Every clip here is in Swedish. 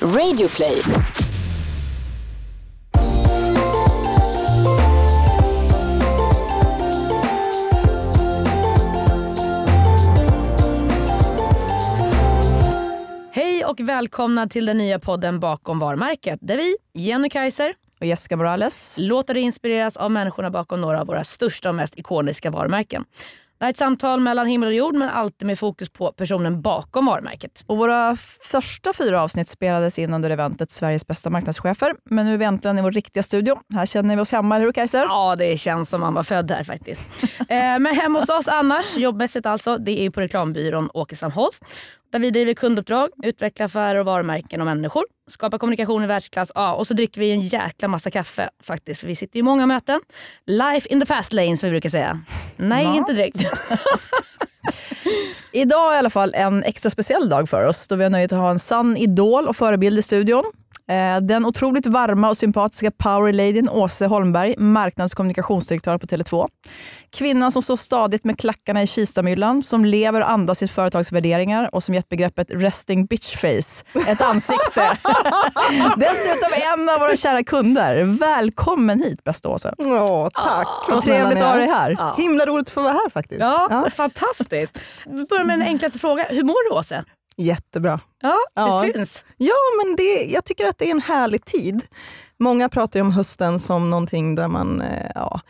Radioplay. Hej och välkomna till den nya podden Bakom varumärket där vi, Jenny Kaiser och Jessica Morales. låter dig inspireras av människorna bakom några av våra största och mest ikoniska varumärken. Det här är ett samtal mellan himmel och jord men alltid med fokus på personen bakom varumärket. Och våra första fyra avsnitt spelades in under eventet Sveriges bästa marknadschefer. Men nu är vi äntligen i vår riktiga studio. Här känner vi oss hemma, eller hur Kajser? Ja, det känns som man var född här faktiskt. eh, men hemma hos oss annars, jobbmässigt alltså, det är på reklambyrån Åkesson Holst. Där vi driver kunduppdrag, utvecklar affärer och varumärken och människor. Skapar kommunikation i världsklass. Ja, och så dricker vi en jäkla massa kaffe faktiskt. För vi sitter i många möten. Life in the fast lane som vi brukar säga. Nej, Ja. inte direkt. Idag är i alla fall en extra speciell dag för oss då vi har nöjet att ha en sann idol och förebild i studion. Eh, Den otroligt varma och sympatiska powerladyn Åse Holmberg, marknadskommunikationsdirektör på Tele2. Kvinnan som står stadigt med klackarna i Kistamyllan, som lever och andas sitt företags värderingar och som gett begreppet resting bitch face ett ansikte. Dessutom en av våra kära kunder. Välkommen hit bästa Åse. Ja, tack. Vad trevligt att ha dig här. Ja. Himla roligt att få vara här faktiskt. Ja, fantastiskt. Vi börjar med den enklaste frågan. Hur mår du Åse? Jättebra. Ja, Ja. det syns. Ja, men det, jag tycker att det är en härlig tid. Många pratar om hösten som någonting där man eh, ja,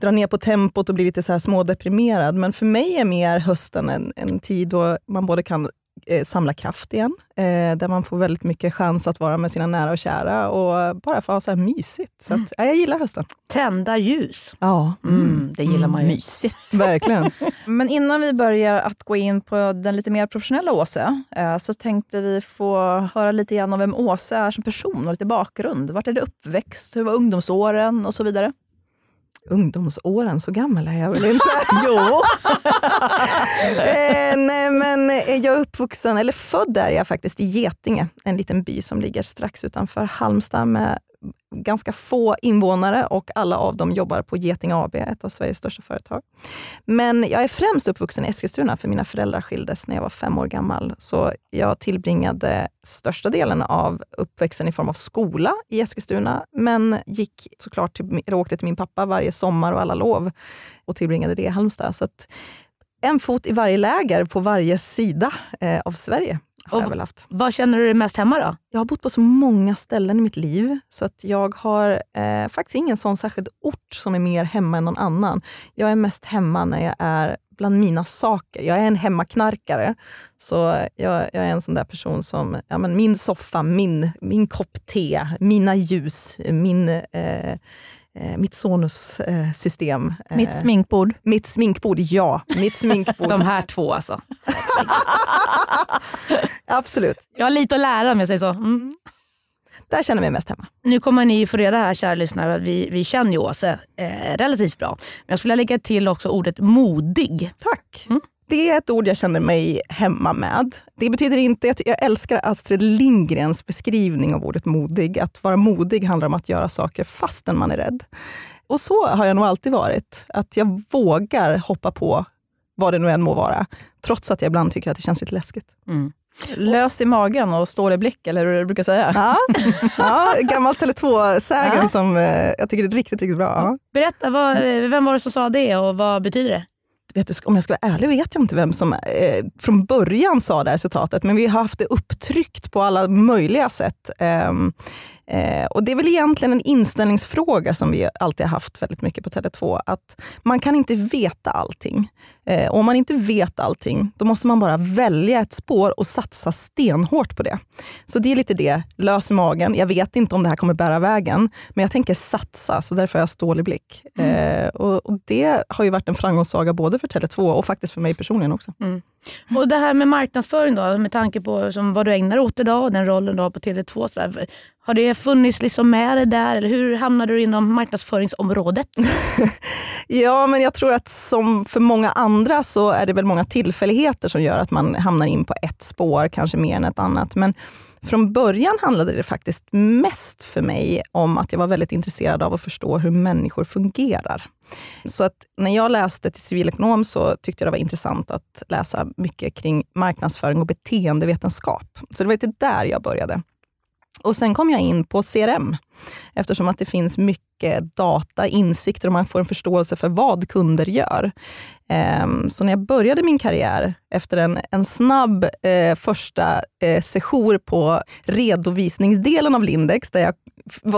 drar ner på tempot och blir lite så här smådeprimerad. Men för mig är mer hösten en, en tid då man både kan samla kraft igen, eh, där man får väldigt mycket chans att vara med sina nära och kära och bara få ha så här mysigt. Så att, ja, jag gillar hösten. Tända ljus. Ja, Mm, det gillar man ju. Mysigt. verkligen. Men innan vi börjar att gå in på den lite mer professionella Åse eh, så tänkte vi få höra lite grann om vem Åse är som person och lite bakgrund. Vart är du uppväxt? Hur var ungdomsåren och så vidare? Ungdomsåren, så gammal är jag väl inte? Jo! eh, nej, men eh, jag är uppvuxen, eller född är jag faktiskt i Getinge, en liten by som ligger strax utanför Halmstad med ganska få invånare och alla av dem jobbar på Geting AB, ett av Sveriges största företag. Men jag är främst uppvuxen i Eskilstuna för mina föräldrar skildes när jag var fem år gammal. Så jag tillbringade största delen av uppväxten i form av skola i Eskilstuna, men gick såklart till, eller åkte till min pappa varje sommar och alla lov och tillbringade det i Halmstad. Så att en fot i varje läger på varje sida eh, av Sverige har jag väl haft. Var känner du dig mest hemma då? Jag har bott på så många ställen i mitt liv så att jag har eh, faktiskt ingen sån särskild ort som är mer hemma än någon annan. Jag är mest hemma när jag är bland mina saker. Jag är en hemmaknarkare. Så jag, jag är en sån där person som, ja, men min soffa, min, min kopp te, mina ljus, min, eh, mitt Sonos-system. Eh, Mitt sminkbord. mitt sminkbord, ja. Mitt sminkbord, De här två alltså. absolut. Jag har lite att lära om jag säger så. Mm. Där känner jag mig mest hemma. Nu kommer ni få reda här kära lyssnare att vi, vi känner ju Åse eh, relativt bra. Men jag skulle lägga till också ordet modig. Tack. Det är ett ord jag känner mig hemma med. Det betyder inte, jag, jag älskar Astrid Lindgrens beskrivning av ordet modig. Att vara modig handlar om att göra saker fastän man är rädd. Och så har jag nog alltid varit. Att jag vågar hoppa på vad det nu än må vara. Trots att jag ibland tycker att det känns lite läskigt. Mm. Lös i magen och stål i blick, eller hur du brukar säga. Ja, ja gammal Tele2-sägen Ja. som eh, jag tycker är riktigt, riktigt bra. Ja. Berätta, vad, vem var det som sa det och vad betyder det? Vet du, om jag ska vara ärlig vet jag inte vem som eh, från början sa det här citatet, men vi har haft det upptryckt på alla möjliga sätt. Eh, eh, och Det är väl egentligen en inställningsfråga som vi alltid har haft väldigt mycket på Tele2. Att man kan inte veta allting. Eh, och om man inte vet allting, då måste man bara välja ett spår och satsa stenhårt på det. Så det är lite det, lös i magen. Jag vet inte om det här kommer bära vägen, men jag tänker satsa, så därför har jag stål i blick. Eh, och, och Det har ju varit en framgångssaga både för Tele2 och faktiskt för mig personligen också. Mm. Och det här med marknadsföring då, med tanke på som vad du ägnar dig åt idag och den rollen du har på Tele2. Så här, har det funnits liksom med dig där eller hur hamnade du inom marknadsföringsområdet? Ja, men jag tror att som för många andra så är det väl många tillfälligheter som gör att man hamnar in på ett spår, kanske mer än ett annat. Men från början handlade det faktiskt mest för mig om att jag var väldigt intresserad av att förstå hur människor fungerar. Så att när jag läste till civilekonom så tyckte jag det var intressant att läsa mycket kring marknadsföring och beteendevetenskap. Så det var lite där jag började. Och sen kom jag in på CRM eftersom att det finns mycket data, insikter och man får en förståelse för vad kunder gör. Ehm, så när jag började min karriär efter en, en snabb eh, första session sejour på redovisningsdelen av Lindex, där jag,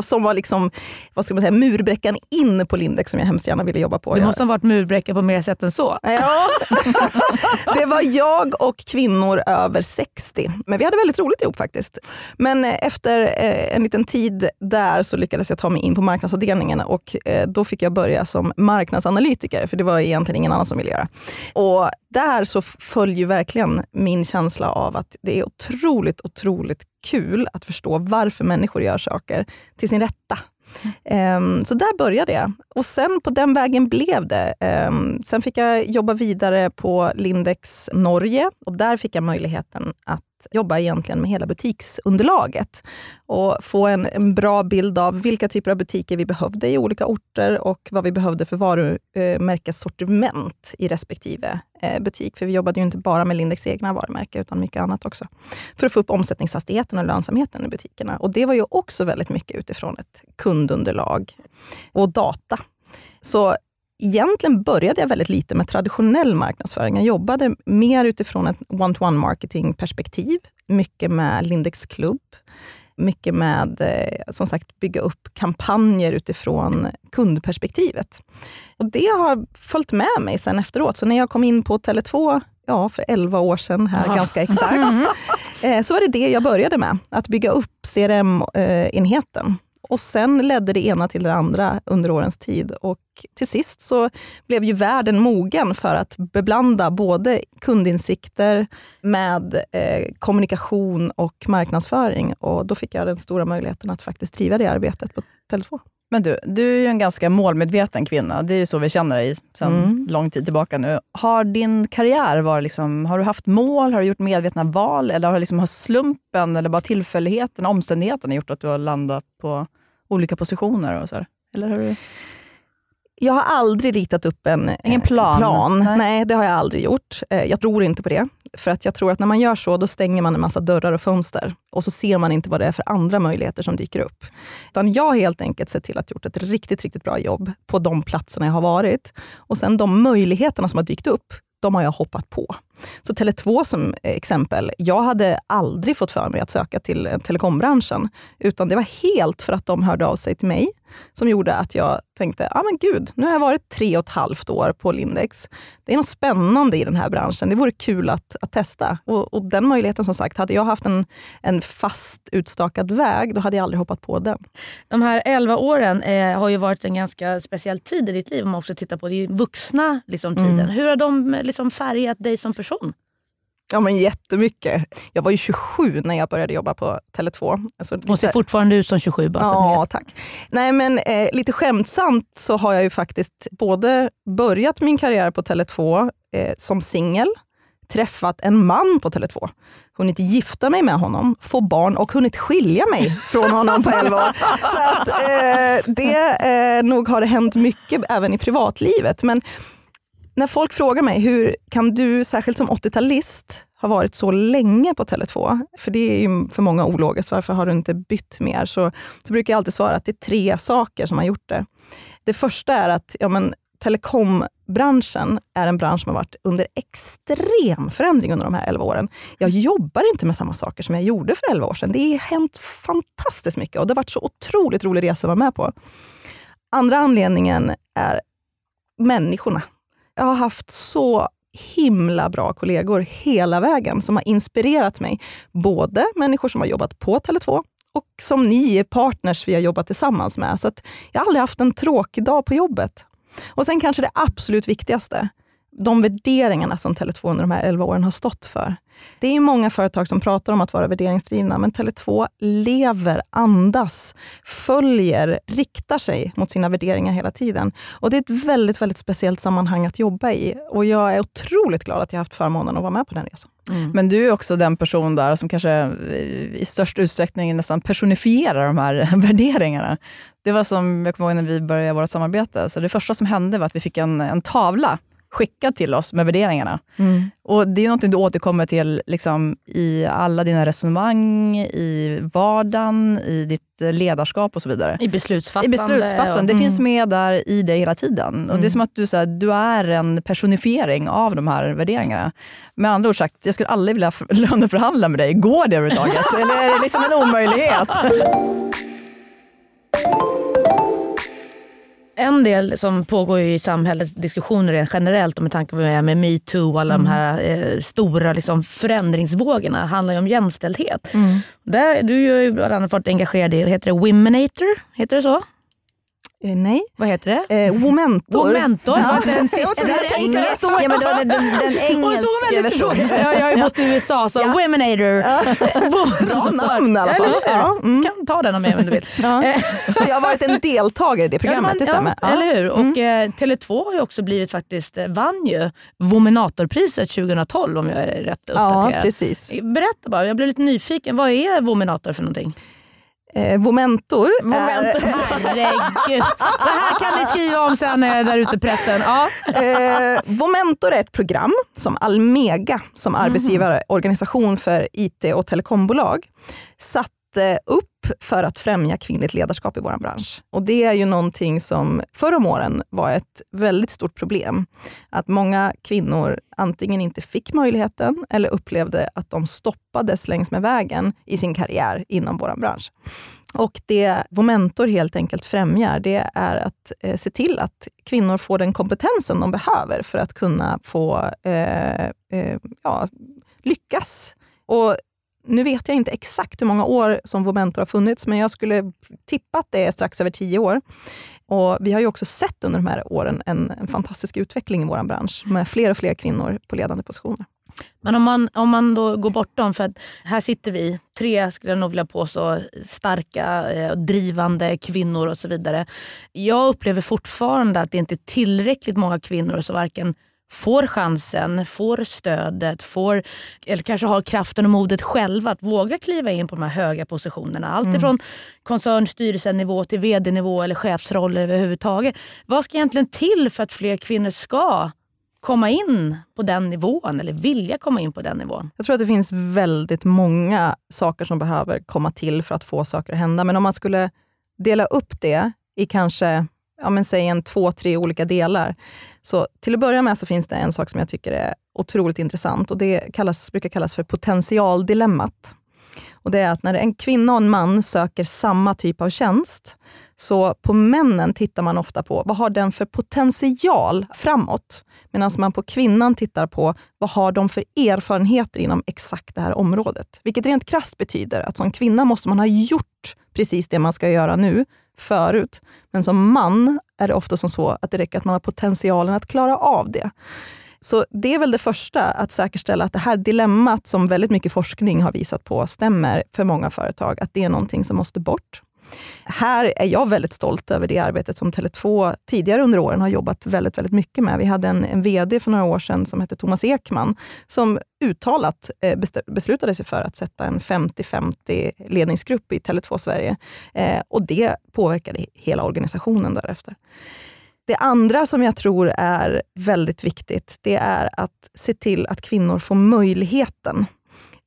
som var liksom, vad ska man säga, murbräckan in på Lindex som jag hemskt gärna ville jobba på. Det måste ha varit murbräcka på mer sätt än så. Ja, det var jag och kvinnor över 60. Men vi hade väldigt roligt ihop faktiskt. Men efter eh, en liten tid där så lyckades jag ta mig in på marknadsavdelningen och eh, då fick jag börja som marknadsanalytiker för det var egentligen ingen annan som ville göra. Och där så följer verkligen min känsla av att det är otroligt, otroligt kul att förstå varför människor gör saker till sin rätta. Um, så där började jag. Och sen på den vägen blev det. Um, sen fick jag jobba vidare på Lindex Norge och där fick jag möjligheten att jobba egentligen med hela butiksunderlaget och få en, en, bra bild av vilka typer av butiker vi behövde i olika orter och vad vi behövde för varumärkessortiment i respektive eh, butik. För vi jobbade ju inte bara med Lindex egna varumärken utan mycket annat också. För att få upp omsättningshastigheten och lönsamheten i butikerna. Och det var ju också väldigt mycket utifrån ett kundunderlag och data. Så egentligen började jag väldigt lite med traditionell marknadsföring. Jag jobbade mer utifrån ett one-to-one marketing perspektiv. Mycket med Lindex klubb. Mycket med eh, som sagt bygga upp kampanjer utifrån kundperspektivet. Och Det har följt med mig sen efteråt. Så när jag kom in på Tele2 ja, för 11 år sedan, här ja. ganska exakt, eh, så var det det jag började med. Att bygga upp CRM-enheten. Och sen ledde det ena till det andra under årens tid. Och till sist så blev ju världen mogen för att beblanda både kundinsikter med eh, kommunikation och marknadsföring. Och då fick jag den stora möjligheten att faktiskt driva det arbetet på Tele2. Men du, du är ju en ganska målmedveten kvinna. Det är ju så vi känner dig sedan mm. lång tid tillbaka nu. Har din karriär varit liksom, har du haft mål, har du gjort medvetna val eller har, liksom, har slumpen eller bara tillfälligheten, omständigheterna gjort att du har landat på olika positioner? Och så här? Eller du... Jag har aldrig ritat upp en Ingen plan. plan. Nej. Nej. det har jag aldrig gjort. Eh, jag tror inte på det. För att jag tror att när man gör så, då stänger man en massa dörrar och fönster. Och så ser man inte vad det är för andra möjligheter som dyker upp. Utan jag har helt enkelt sett till att gjort ett riktigt, riktigt bra jobb på de platserna jag har varit. Och sen de möjligheterna som har dykt upp, de har jag hoppat på. Så Tele2 som exempel, jag hade aldrig fått för mig att söka till telekombranschen. Utan det var helt för att de hörde av sig till mig som gjorde att jag tänkte, ah, men gud, nu har jag varit tre och ett halvt år på Lindex. Det är något spännande i den här branschen. Det vore kul att, att testa. Och, och den möjligheten som sagt, hade jag haft en, en fast utstakad väg, då hade jag aldrig hoppat på den. De här elva åren eh, har ju varit en ganska speciell tid i ditt liv om man också tittar på det vuxna liksom, tiden. Mm. Hur har de liksom, färgat dig som person? Ja men jättemycket. Jag var ju 27 när jag började jobba på Tele2. Alltså, lite... Och ser fortfarande ut som 27 bara Ja, tack. Nej men eh, lite skämtsamt så har jag ju faktiskt både börjat min karriär på Tele2 eh, som singel, träffat en man på Tele2, hunnit gifta mig med honom, få barn och hunnit skilja mig från honom på 11 år. Så att, eh, det, eh, nog har det hänt mycket även i privatlivet. Men när folk frågar mig, hur kan du, särskilt som 80-talist, ha varit så länge på Tele2? För det är ju för många ologiskt, varför har du inte bytt mer? Så, så brukar jag alltid svara att det är tre saker som har gjort det. Det första är att ja, men, telekombranschen är en bransch som har varit under extrem förändring under de här 11 åren. Jag jobbar inte med samma saker som jag gjorde för 11 år sedan. Det har hänt fantastiskt mycket och det har varit så otroligt rolig resa att vara med på. Andra anledningen är människorna jag har haft så himla bra kollegor hela vägen som har inspirerat mig. Både människor som har jobbat på Tele2 och som ni är partners vi har jobbat tillsammans med. Så jag har aldrig haft en tråkig dag på jobbet. Och sen kanske det absolut viktigaste, de värderingarna som Tele2 under de här 11 åren har stått för. Det är många företag som pratar om att vara värderingsdrivna, men Tele2 lever, andas, följer, riktar sig mot sina värderingar hela tiden. Och Det är ett väldigt, väldigt speciellt sammanhang att jobba i. Och Jag är otroligt glad att jag haft förmånen att vara med på den resan. Mm. Men du är också den person där som kanske i störst utsträckning nästan personifierar de här värderingarna. Det var som jag kommer ihåg när vi började vårt samarbete. Så det första som hände var att vi fick en, en tavla skickad till oss med värderingarna. Mm. Och Det är något du återkommer till liksom, i alla dina resonemang, i vardagen, i ditt ledarskap och så vidare. I beslutsfattande. I beslutsfattande. och- Det Mm. finns med där i dig hela tiden. Och Det är Mm. som att du, så här, du är en personifiering av de här värderingarna. Med andra ord sagt, jag skulle aldrig vilja löneförhandla med dig. Går det överhuvudtaget? Eller är det liksom en omöjlighet? En del som pågår i samhället, diskussioner rent generellt och med tanke på med, med metoo och alla de här eh, stora liksom, förändringsvågorna handlar ju om jämställdhet. Mm. Där, du har ju bland annat varit engagerad i, heter det Womenator? Heter det så? Eh, nej. Vad heter det? Eh, Womentor. Womentor? Ja. Var det en Jag trodde siffra? det tänkte jag stod- Ja, men det var den, den, den engelska versionen. tråkigt. Jag, har ju bott i USA så Ja. Womenator. Bra namn i alla fall. Ja, mm. kan ta den om jag du vill. Ja. Eh, Jag har varit en deltagare i det programmet, Ja, det stämmer. Ja, Ja. Eller hur? Och eh, Tele2 har ju också blivit faktiskt, eh, vann ju Womenatorpriset 2012 om jag är rätt Ja, uppdaterad. precis. Berätta bara, jag blev lite nyfiken. Vad är Womenator för någonting? Eh, Womentor. Momentor. Herregud. Det här kan ni skriva om sen eh, där ute i pressen. Ja. Eh, Vomentor är ett program som Almega, som arbetsgivarorganisation för IT och telekombolag, satte Eh, upp för att främja kvinnligt ledarskap i vår bransch. Och Det är ju någonting som förr om åren var ett väldigt stort problem. Att många kvinnor antingen inte fick möjligheten eller upplevde att de stoppades längs med vägen i sin karriär inom vår bransch. Och det Vomentor helt enkelt främjar det är att eh, se till att kvinnor får den kompetensen de behöver för att kunna få eh, eh, ja, lyckas. Och nu vet jag inte exakt hur många år som Vomentor har funnits, men jag skulle tippa att det är strax över tio år. Och vi har ju också sett under de här åren en, en fantastisk utveckling i vår bransch med fler och fler kvinnor på ledande positioner. Men om man, om man då går bortom, för att här sitter vi, tre skulle jag nog vilja påstå, starka, eh, drivande kvinnor och så vidare. Jag upplever fortfarande att det inte är tillräckligt många kvinnor som varken får chansen, får stödet, får, eller kanske har kraften och modet själva att våga kliva in på de här höga positionerna. Allt ifrån koncernstyrelsenivå till vd-nivå eller chefsroller överhuvudtaget. Vad ska egentligen till för att fler kvinnor ska komma in på den nivån eller vilja komma in på den nivån? Jag tror att det finns väldigt många saker som behöver komma till för att få saker att hända. Men om man skulle dela upp det i kanske ja, men säg en två, tre olika delar. Så till att börja med så finns det en sak som jag tycker är otroligt intressant och det kallas, brukar kallas för potentialdilemmat. Och det är att när en kvinna och en man söker samma typ av tjänst, så på männen tittar man ofta på vad har den för potential framåt? Medan man på kvinnan tittar på vad har de för erfarenheter inom exakt det här området? Vilket rent krasst betyder att som kvinna måste man ha gjort precis det man ska göra nu förut. Men som man är det ofta som så att det räcker att man har potentialen att klara av det. Så det är väl det första, att säkerställa att det här dilemmat som väldigt mycket forskning har visat på stämmer för många företag, att det är någonting som måste bort. Här är jag väldigt stolt över det arbetet som Tele2 tidigare under åren har jobbat väldigt, väldigt mycket med. Vi hade en, en VD för några år sedan som hette Thomas Ekman som uttalat eh, beslutade sig för att sätta en 50-50 ledningsgrupp i Tele2 Sverige. Eh, och det påverkade hela organisationen därefter. Det andra som jag tror är väldigt viktigt, det är att se till att kvinnor får möjligheten.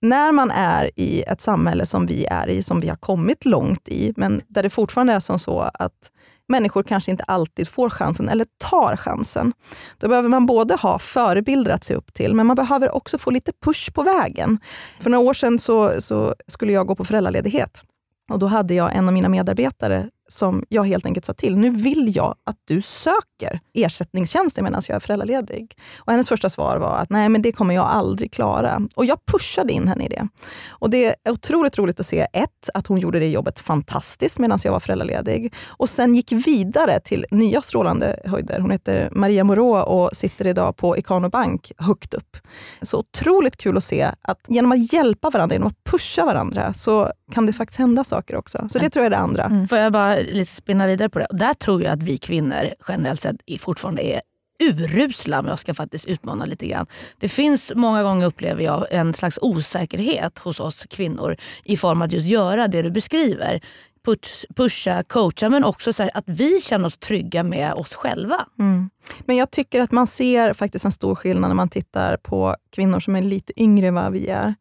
När man är i ett samhälle som vi är i, som vi har kommit långt i, men där det fortfarande är som så att människor kanske inte alltid får chansen eller tar chansen. Då behöver man både ha förebilder att se upp till, men man behöver också få lite push på vägen. För några år sedan så, så skulle jag gå på föräldraledighet. Och Då hade jag en av mina medarbetare som jag helt enkelt sa till, nu vill jag att du söker ersättningstjänster medan jag är föräldraledig. Och hennes första svar var att nej men det kommer jag aldrig klara. Och jag pushade in henne i det. Och det är otroligt roligt att se ett, att hon gjorde det jobbet fantastiskt medan jag var föräldraledig. Och sen gick vidare till nya strålande höjder. Hon heter Maria Moreau och sitter idag på Ikano Bank högt upp. Så otroligt kul att se att genom att hjälpa varandra, genom att pusha varandra så kan det faktiskt hända saker också. Så det tror jag är det andra. Får jag bara lite spinna vidare på det? Och där tror jag att vi kvinnor generellt sett fortfarande är urusla, men jag ska faktiskt utmana lite grann. Det finns många gånger, upplever jag, en slags osäkerhet hos oss kvinnor i form av att just göra det du beskriver. push, pusha, coacha men också så att vi känner oss trygga med oss själva. Mm. Men jag tycker att man ser faktiskt en stor skillnad när man tittar på kvinnor som är lite yngre än vad vi är.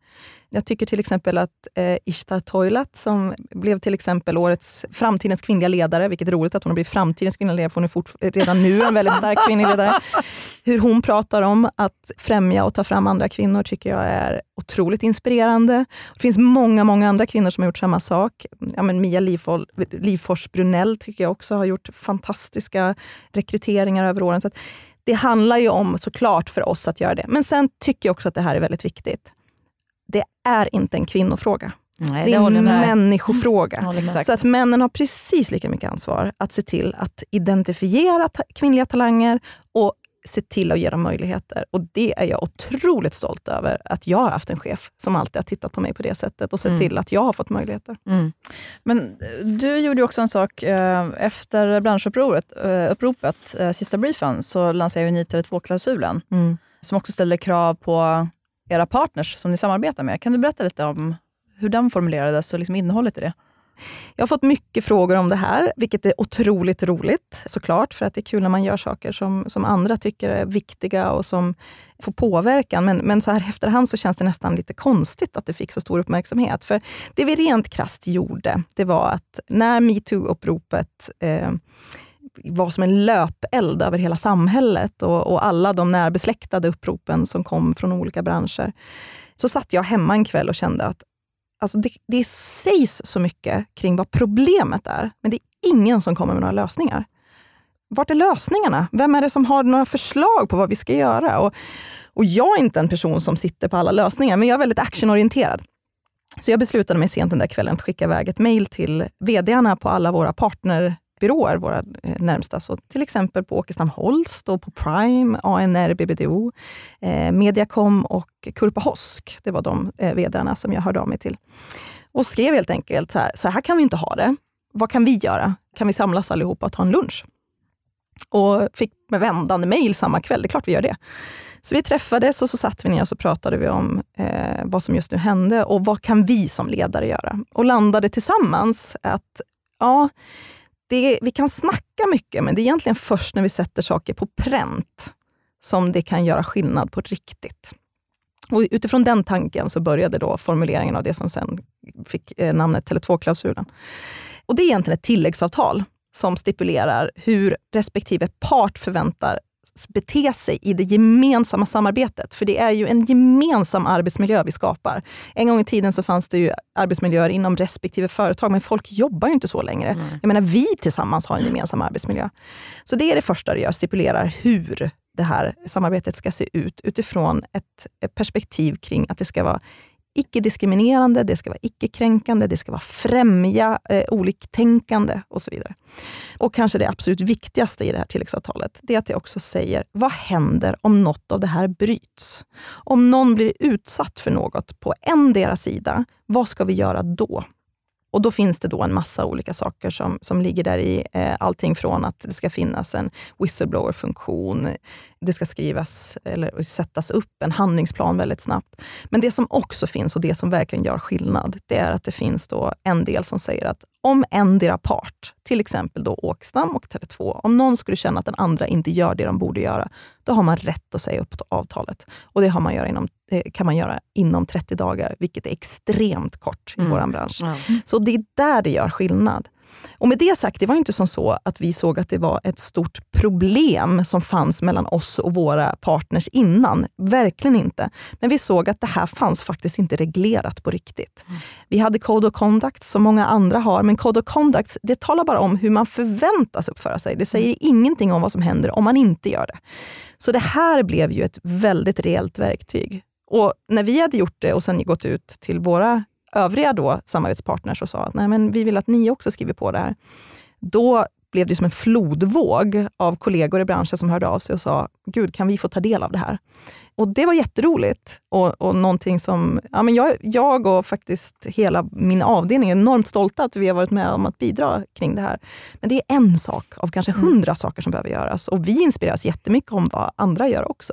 Jag tycker till exempel att eh, Ishtar Toilat, som blev till exempel årets framtidens kvinnliga ledare, vilket är roligt att hon har blivit framtidens kvinnliga ledare, för hon är fort, redan nu en väldigt stark kvinnlig ledare. Hur hon pratar om att främja och ta fram andra kvinnor tycker jag är otroligt inspirerande. Det finns många, många andra kvinnor som har gjort samma sak. Ja, men Mia Livfors Brunell tycker jag också har gjort fantastiska rekryteringar över åren. Så det handlar ju om såklart för oss att göra det. Men sen tycker jag också att det här är väldigt viktigt det är inte en kvinnofråga. Nej, det är en människofråga. Mm, så att männen har precis lika mycket ansvar att se till att identifiera ta kvinnliga talanger och se till att ge dem möjligheter. Och Det är jag otroligt stolt över, att jag har haft en chef som alltid har tittat på mig på det sättet och sett mm. till att jag har fått möjligheter. Mm. Men eh, du gjorde också en sak eh, efter branschuppropet, eh, uppropet, sista briefen, så lanserade ni 32-klausulen mm. som också ställer krav på era partners som ni samarbetar med. Kan du berätta lite om hur den formulerades och liksom innehållet i det? Jag har fått mycket frågor om det här, vilket är otroligt roligt såklart, för att det är kul när man gör saker som, som andra tycker är viktiga och som får påverkan. Men, men så här efterhand så känns det nästan lite konstigt att det fick så stor uppmärksamhet. För det vi rent krast gjorde, det var att när metoo-uppropet eh, var som en löpeld över hela samhället och, och, alla de närbesläktade uppropen som kom från olika branscher. Så satt jag hemma en kväll och kände att alltså det, det sägs så mycket kring vad problemet är, men det är ingen som kommer med några lösningar. Vart är lösningarna? Vem är det som har några förslag på vad vi ska göra? Och, och jag är inte en person som sitter på alla lösningar, men jag är väldigt actionorienterad. Så jag beslutade mig sent den där kvällen att skicka iväg ett mejl till vdarna på alla våra partner byråer, våra eh, närmsta. Så till exempel på Åkestam Holst, och på Prime, ANR, BBDO, eh, Mediacom och Kurpa Hosk. Det var de eh, vdarna som jag hörde av mig till. Och skrev helt enkelt så här, så här kan vi inte ha det. Vad kan vi göra? Kan vi samlas allihopa och ta en lunch? Och fick med vändande mejl samma kväll, det är klart vi gör det. Så vi träffades och så satt vi ner och så pratade vi om eh, vad som just nu hände och vad kan vi som ledare göra? Och landade tillsammans att ja, det, vi kan snacka mycket, men det är egentligen först när vi sätter saker på pränt som det kan göra skillnad på riktigt. Och utifrån den tanken så började då formuleringen av det som sen fick eh, namnet Tele2-klausulen. Och det är egentligen ett tilläggsavtal som stipulerar hur respektive part förväntar bete sig i det gemensamma samarbetet. För det är ju en gemensam arbetsmiljö vi skapar. En gång i tiden så fanns det ju arbetsmiljöer inom respektive företag, men folk jobbar ju inte så längre. Mm. Jag menar, vi tillsammans har en gemensam arbetsmiljö. Så det är det första det gör, stipulerar hur det här samarbetet ska se ut utifrån ett perspektiv kring att det ska vara icke-diskriminerande, det ska vara icke-kränkande, det ska vara främja eh, oliktänkande och så vidare. Och kanske det absolut viktigaste i det här tilläggsavtalet, det är att det också säger vad händer om något av det här bryts? Om någon blir utsatt för något på en deras sida, vad ska vi göra då? Och Då finns det då en massa olika saker som, som ligger där i. Eh, allting från att det ska finnas en whistleblower-funktion, det ska skrivas eller sättas upp en handlingsplan väldigt snabbt. Men det som också finns och det som verkligen gör skillnad, det är att det finns då en del som säger att om endera part, till exempel då Åkstam och Tele2, om någon skulle känna att den andra inte gör det de borde göra, då har man rätt att säga upp avtalet. Och det, har man göra inom, det kan man göra inom 30 dagar, vilket är extremt kort i mm. vår bransch. Mm. Så det är där det gör skillnad. Och med det sagt, det var inte som så att vi såg att det var ett stort problem som fanns mellan oss och våra partners innan. Verkligen inte. Men vi såg att det här fanns faktiskt inte reglerat på riktigt. Vi hade Code of Conduct som många andra har, men Code of Conduct det talar bara om hur man förväntas uppföra sig. Det säger ingenting om vad som händer om man inte gör det. Så det här blev ju ett väldigt reellt verktyg. Och när vi hade gjort det och sen gått ut till våra övriga då samarbetspartners och sa att Nej, men vi vill att ni också skriver på det här. Då blev det som en flodvåg av kollegor i branschen som hörde av sig och sa, gud kan vi få ta del av det här? Och Det var jätteroligt och, och någonting som ja, men jag, jag och faktiskt hela min avdelning är enormt stolta att vi har varit med om att bidra kring det här. Men det är en sak av kanske hundra mm. saker som behöver göras och vi inspireras jättemycket om vad andra gör också.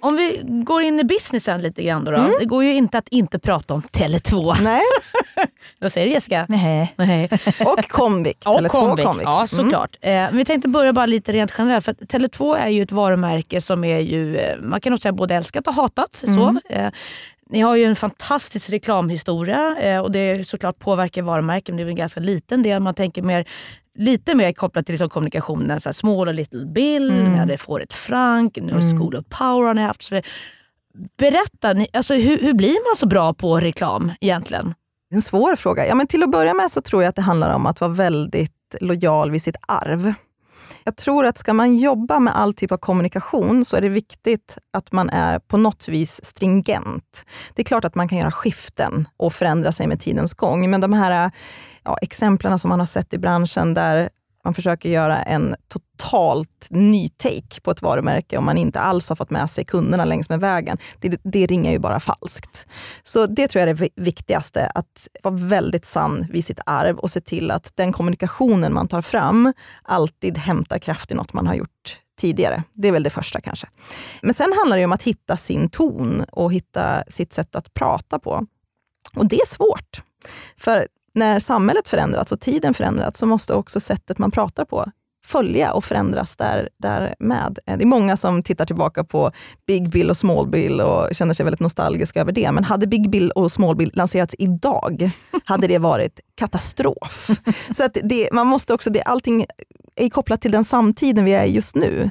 Om vi går in i businessen lite grann då. då. Det går ju inte att inte prata om Tele2. Nej. Vad säger du Jessica? Nej. Nej. Och Comvik. Och Tele2 Comvik. Comvik. Ja, såklart. Eh, men vi tänkte börja bara lite rent generellt. För att Tele2 är ju ett varumärke som är ju, eh, man kan nog säga både älskat och hatat. Så. Eh, ni har ju en fantastisk reklamhistoria eh, och det såklart påverkar varumärken. Det är väl en ganska liten del. Man tänker mer, lite mer kopplat till liksom kommunikationen. Så här, small och little bill, Mm. ni hade Fåret Frank, nu har School of Power har ni haft. Så Berätta, ni, alltså, hur, hur blir man så bra på reklam egentligen? En svår fråga. Ja, men till att börja med så tror jag att det handlar om att vara väldigt lojal vid sitt arv. Jag tror att ska man jobba med all typ av kommunikation så är det viktigt att man är på något vis stringent. Det är klart att man kan göra skiften och förändra sig med tidens gång, men de här ja, exemplen som man har sett i branschen där man försöker göra en totalt ny take på ett varumärke om man inte alls har fått med sig kunderna längs med vägen. Det, det ringar ju bara falskt. Så det tror jag är det viktigaste, att vara väldigt sann vid sitt arv och se till att den kommunikationen man tar fram alltid hämtar kraft i något man har gjort tidigare. Det är väl det första kanske. Men sen handlar det om att hitta sin ton och hitta sitt sätt att prata på. Och det är svårt. För när samhället förändrats och tiden förändrats så måste också sättet man pratar på följa och förändras där, därmed. Eh, Det är många som tittar tillbaka på Big Bill och Small Bill och känner sig väldigt nostalgiska över det. Men hade Big Bill och Small Bill lanserats idag hade det varit katastrof. Så att det, man måste också, det, allting är kopplat till den samtiden vi är i just nu.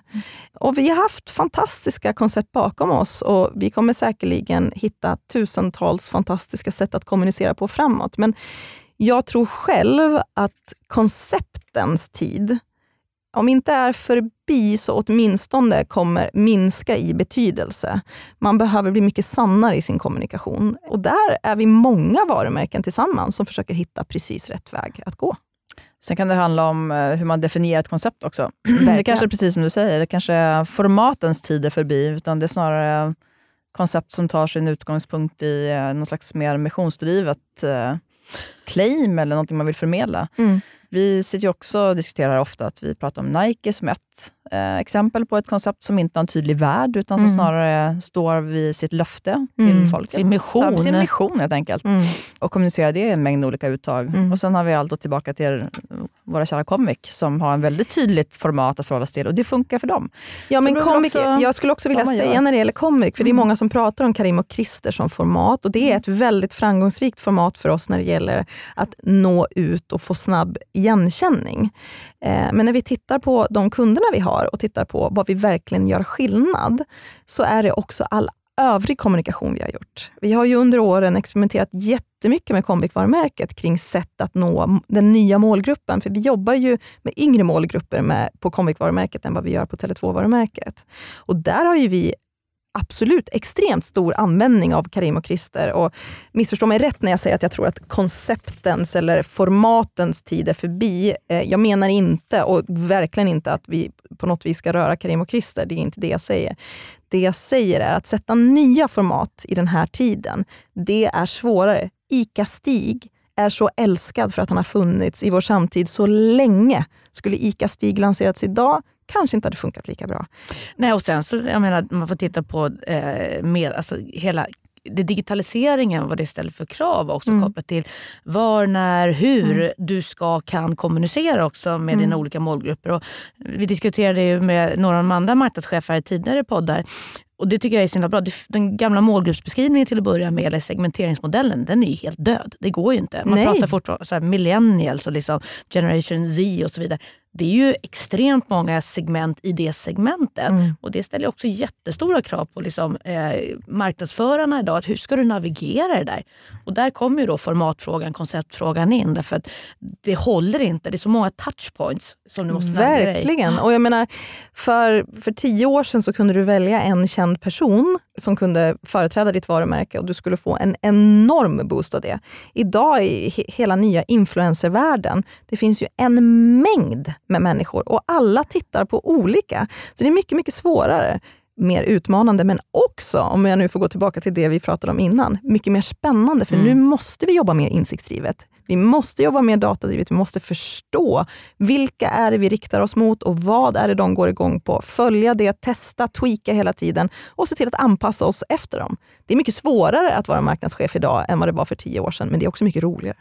Och vi har haft fantastiska koncept bakom oss och vi kommer säkerligen hitta tusentals fantastiska sätt att kommunicera på framåt. Men jag tror själv att konceptens tid, om inte är förbi så åtminstone kommer minska i betydelse. Man behöver bli mycket sannare i sin kommunikation. Och där är vi många varumärken tillsammans som försöker hitta precis rätt väg att gå. Sen kan det handla om eh, hur man definierar ett koncept också. det kanske är precis som du säger, det kanske är formatens tid är förbi, utan det är snarare koncept som tar sin utgångspunkt i eh, någon slags mer missionsdrivet eh, claim eller någonting man vill förmedla. Mm. Vi sitter ju också och diskuterar ofta att vi pratar om Nike som ett eh, exempel på ett koncept som inte har en tydlig värld utan som Mm. snarare står vid sitt löfte till Mm. folket. Sin mission. Så, Sin mission helt enkelt. Mm. Och kommunicerar det i en mängd olika uttag. Mm. Och Sen har vi allt tillbaka till våra kära Comic som har en väldigt tydligt format att förhålla sig till och det funkar för dem. Ja, Så men comic, också jag skulle också vilja säga när det gäller comic, för det är många som pratar om Karim och Christer som format och det är ett väldigt framgångsrikt format för oss när det gäller att nå ut och få snabb igenkänning. Eh, men när vi tittar på de kunderna vi har och tittar på vad vi verkligen gör skillnad så är det också all övrig kommunikation vi har gjort. Vi har ju under åren experimenterat jättemycket med Comviq-varumärket kring sätt att nå den nya målgruppen. För vi jobbar ju med yngre målgrupper med, på Comviq-varumärket än vad vi gör på Tele2-varumärket. Och där har ju vi absolut extremt stor användning av Karim och Christer. Och missförstå mig rätt när jag säger att jag tror att konceptens eller formatens tid är förbi. Eh, jag menar inte, och verkligen inte, att vi på något vis ska röra Karim och Christer. Det är inte det jag säger. Det jag säger är att sätta nya format i den här tiden, det är svårare. ICA-Stig är så älskad för att han har funnits i vår samtid så länge. Skulle ICA-Stig lanserats idag kanske inte hade funkat lika bra. Nej, och sen så, jag menar, man får titta på eh, mer, alltså, hela det digitaliseringen, vad det ställer för krav också Mm. kopplat till var, när, hur du ska kan kommunicera också med Mm. dina olika målgrupper. Och vi diskuterade ju med några av de andra marknadschefer i tidigare poddar och det tycker jag är så himla bra. Den gamla målgruppsbeskrivningen till att börja med, eller segmenteringsmodellen, den är ju helt död. Det går ju inte. Man Nej. pratar fortfarande så här millennials och liksom generation Z och så vidare. Det är ju extremt många segment i det segmentet. Mm. Och Det ställer också jättestora krav på liksom, eh, marknadsförarna idag. Att hur ska du navigera det där? Och där kommer ju då formatfrågan, konceptfrågan in. Därför att det håller inte. Det är så många touchpoints som du måste navigera i. Verkligen. Och jag menar, för, för tio år sedan så kunde du välja en känd person som kunde företräda ditt varumärke och du skulle få en enorm boost av det. Idag i he- hela nya influencervärlden, det finns ju en mängd med människor och alla tittar på olika. Så det är mycket, mycket svårare mer utmanande men också, om jag nu får gå tillbaka till det vi pratade om innan, mycket mer spännande för nu måste vi jobba mer insiktsdrivet. Vi måste jobba mer datadrivet, vi måste förstå vilka är det vi riktar oss mot och vad är det de går igång på. Följa det, testa, tweaka hela tiden och se till att anpassa oss efter dem. Det är mycket svårare att vara marknadschef idag än vad det var för tio år sedan men det är också mycket roligare.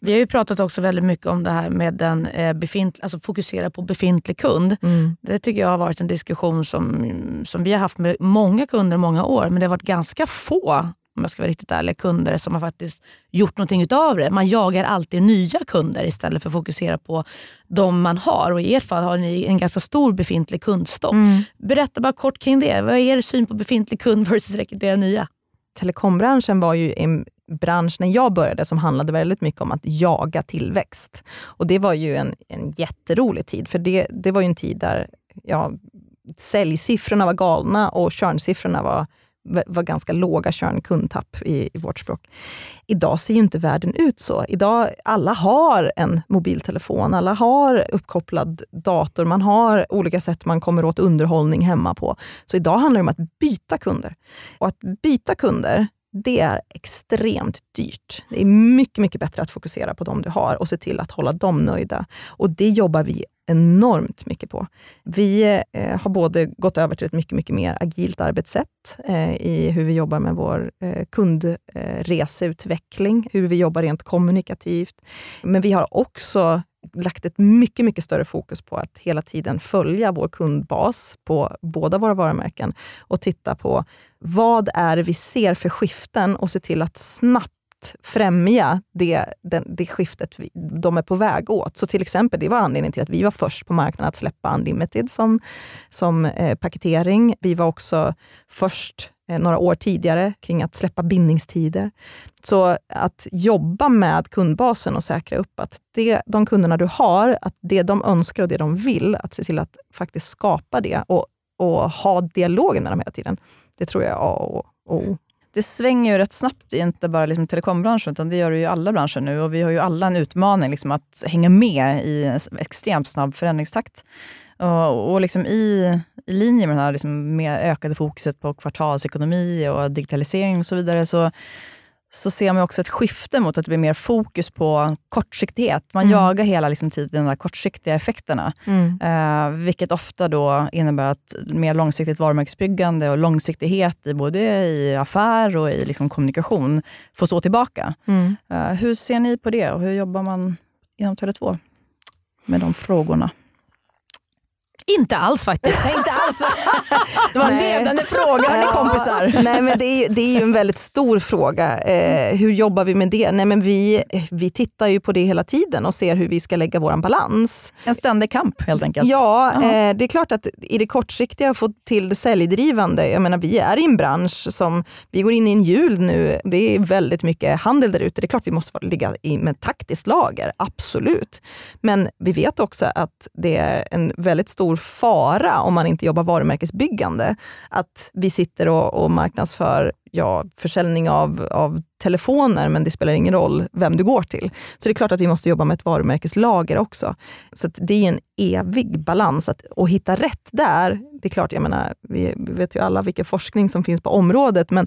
Vi har ju pratat också väldigt mycket om det här med den eh, befint, alltså fokusera på befintlig kund. Det tycker jag har varit en diskussion som, som vi har haft med många kunder många år. Men det har varit ganska få, om jag ska vara riktigt ärlig, kunder som har faktiskt gjort någonting utav det. Man jagar alltid nya kunder istället för att fokusera på de man har. Och I ert fall har ni en ganska stor befintlig kundstock. Berätta bara kort kring det. Vad är er syn på befintlig kund versus rekrytera nya? telekombranschen var ju en bransch när jag började som handlade väldigt mycket om att jaga tillväxt. Och det var ju en, en jätterolig tid, för det, det var ju en tid där ja, säljsiffrorna var galna och körnsiffrorna var, var ganska låga churn, kundtapp i, i vårt språk. Idag ser ju inte världen ut så. Idag, alla har en mobiltelefon, alla har uppkopplad dator, man har olika sätt man kommer åt underhållning hemma på. Så idag handlar det om att byta kunder. Och att byta kunder, det är extremt dyrt. Det är mycket, mycket bättre att fokusera på de du har och se till att hålla dem nöjda. Och det jobbar vi enormt mycket på. Vi eh, har både gått över till ett mycket, mycket mer agilt arbetssätt eh, i hur vi jobbar med vår eh, kundreseutveckling, hur vi jobbar rent kommunikativt. Men vi har också lagt ett mycket, mycket större fokus på att hela tiden följa vår kundbas på båda våra varumärken och titta på vad är det vi ser för skiften och se till att snabbt främja det, den, det skiftet vi, de är på väg åt. Så till exempel, det var anledningen till att vi var först på marknaden att släppa Unlimited som, som eh, paketering. Vi var också först Eh, några år tidigare kring att släppa bindningstider. Så att jobba med kundbasen och säkra upp att det, de kunderna du har, att det de önskar och det de vill, att se till att faktiskt skapa det och, och ha dialogen med dem hela tiden. Det tror jag är A och O. Det svänger ju rätt snabbt, inte bara liksom telekombranschen, utan det gör det ju i alla branscher nu. Och vi har ju alla en utmaning liksom att hänga med i en extremt snabb förändringstakt. Och, och liksom i, i linje med det här liksom med ökade fokuset på kvartalsekonomi och digitalisering och så vidare, så så ser man också ett skifte mot att det blir mer fokus på kortsiktighet. Man Mm. jagar hela liksom tiden de där kortsiktiga effekterna. Mm. Eh, vilket ofta då innebär att mer långsiktigt varumärkesbyggande och långsiktighet i både i affär och i liksom kommunikation får stå tillbaka. Mm. Eh, hur ser ni på det och hur jobbar man inom Tele2 med de frågorna? Inte alls faktiskt. inte alls. Det var en Nej. ledande fråga, hörni kompisar. Nej, men det, är, ju- det är ju en väldigt stor fråga. Eh, hur jobbar vi med det? Nej, men vi, vi tittar ju på det hela tiden och ser hur vi ska lägga vår balans. En ständig kamp helt enkelt. Ja, eh, det är klart att i det kortsiktiga få till det säljdrivande. Jag menar, vi är i en bransch som, vi går in i en jul nu, det är väldigt mycket handel där ute. Det är klart vi måste ligga i med taktiskt lager, absolut. Men vi vet också att det är en väldigt stor fara om man inte jobbar varumärkesbyggande. Att vi sitter och, och marknadsför ja, försäljning av, av telefoner men det spelar ingen roll vem du går till. Så det är klart att vi måste jobba med ett varumärkeslager också. Så att det är en evig balans att och hitta rätt där. Det är klart, jag menar, vi, vi vet ju alla vilken forskning som finns på området men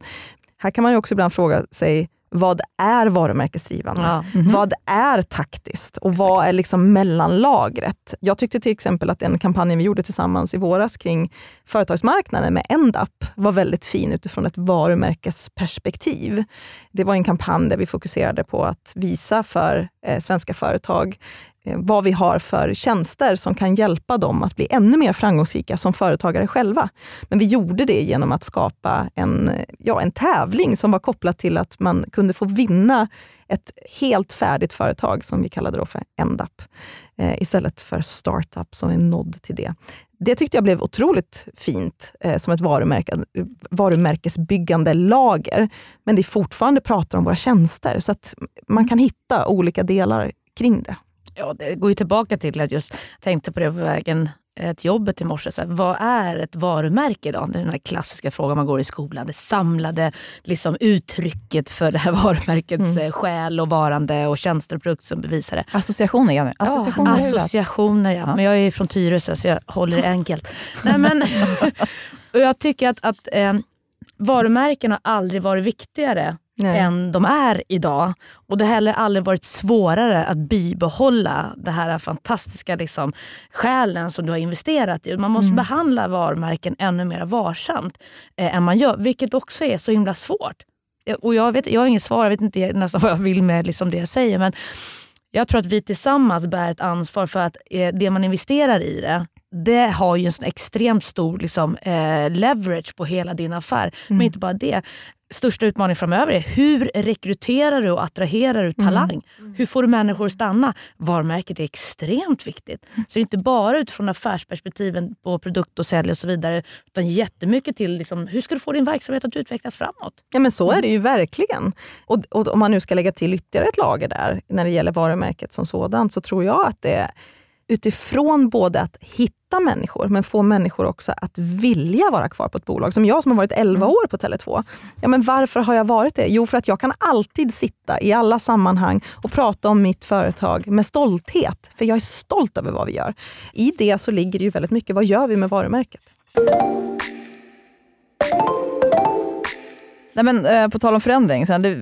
här kan man ju också ibland fråga sig vad är varumärkesdrivande? Ja. Vad är taktiskt och vad är liksom mellanlagret? Jag tyckte till exempel att den kampanjen vi gjorde tillsammans i våras kring företagsmarknaden med Endap var väldigt fin utifrån ett varumärkesperspektiv. Det var en kampanj där vi fokuserade på att visa för eh, svenska företag Eh, vad vi har för tjänster som kan hjälpa dem att bli ännu mer framgångsrika som företagare själva. Men vi gjorde det genom att skapa en, eh, ja, en tävling som var kopplad till att man kunde få vinna ett helt färdigt företag som vi kallade då för Endup eh, istället för startup som är nod till det. Det tyckte jag blev otroligt fint eh, som ett varumärke, varumärkesbyggande lager. Men det är fortfarande pratar om våra tjänster så att man kan hitta olika delar kring det. Ja, det går ju tillbaka till att just tänkte på det på vägen eh, till jobbet i morse. Så här, vad är ett varumärke idag? Det är den här klassiska frågan man går i skolan. Det samlade liksom, uttrycket för det här varumärkets mm. själ och varande och tjänster och produkter som bevisar det. Associationer, Jenny. Associationer, ja, associationer ja. Men jag är från Tyresö så jag håller det enkelt. Nej, men, och jag tycker att, att eh, varumärken har aldrig varit viktigare Nej. än de är idag. Och det har heller aldrig varit svårare att bibehålla det här fantastiska liksom, själen som du har investerat i. Man måste mm. behandla varumärken ännu mer varsamt eh, än man gör, vilket också är så himla svårt. Och jag, vet, jag har inget svar, jag vet inte nästan vad jag vill med liksom det jag säger. Men jag tror att vi tillsammans bär ett ansvar för att eh, det man investerar i det, det har ju en sån extremt stor liksom, eh, leverage på hela din affär. Mm. Men inte bara det största utmaningen framöver är hur rekryterar du och attraherar du talang? Mm. Hur får du människor att stanna? Varumärket är extremt viktigt. Så det är inte bara utifrån affärsperspektiven på produkt och sälj och så vidare utan jättemycket till liksom, hur ska du få din verksamhet att utvecklas framåt? Ja men så är det ju verkligen. Och, och om man nu ska lägga till ytterligare ett lager där när det gäller varumärket som sådant så tror jag att det utifrån både att hitta människor, men få människor också att vilja vara kvar på ett bolag. Som jag som har varit 11 mm. år på Tele2. Ja, men varför har jag varit det? Jo, för att jag kan alltid sitta i alla sammanhang och prata om mitt företag med stolthet. För jag är stolt över vad vi gör. I det så ligger det ju väldigt mycket, vad gör vi med varumärket? Nej, men, eh, på tal om förändring, så det,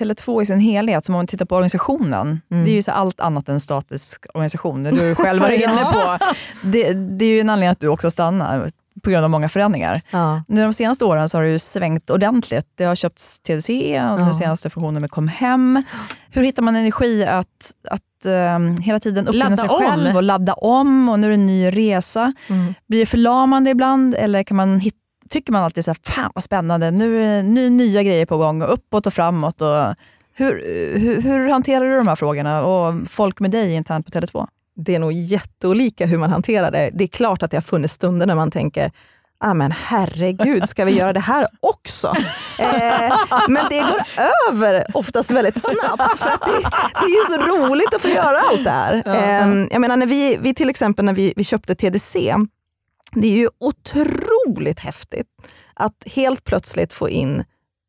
Tele2 i sin helhet, som om man tittar på organisationen, mm. det är ju så allt annat än statisk organisation. Du själv var inne på. Det, det, är ju en anledning att du också stannar på grund av många förändringar. Ja. Nu de senaste åren så har det ju svängt ordentligt. Det har köpts TDC och ja. nu senaste funktionen med Comhem. Hur hittar man energi att, att um, hela tiden uppfinna sig själv och ladda om och nu är det en ny resa? Mm. Blir det förlamande ibland eller kan man hitta tycker man alltid så här, fan vad spännande, nu är nu nya grejer på gång, och uppåt och framåt. Och hur, hur, hur hanterar du de här frågorna och folk med dig internt på Tele2? Det är nog jätteolika hur man hanterar det. Det är klart att det har funnits stunder när man tänker, ah, men herregud, ska vi göra det här också? Eh, men det går över oftast väldigt snabbt för att det, det är ju så roligt att få göra allt det här. Eh, jag menar när vi, vi till exempel när vi, vi köpte TDC, det är ju otroligt häftigt att helt plötsligt få in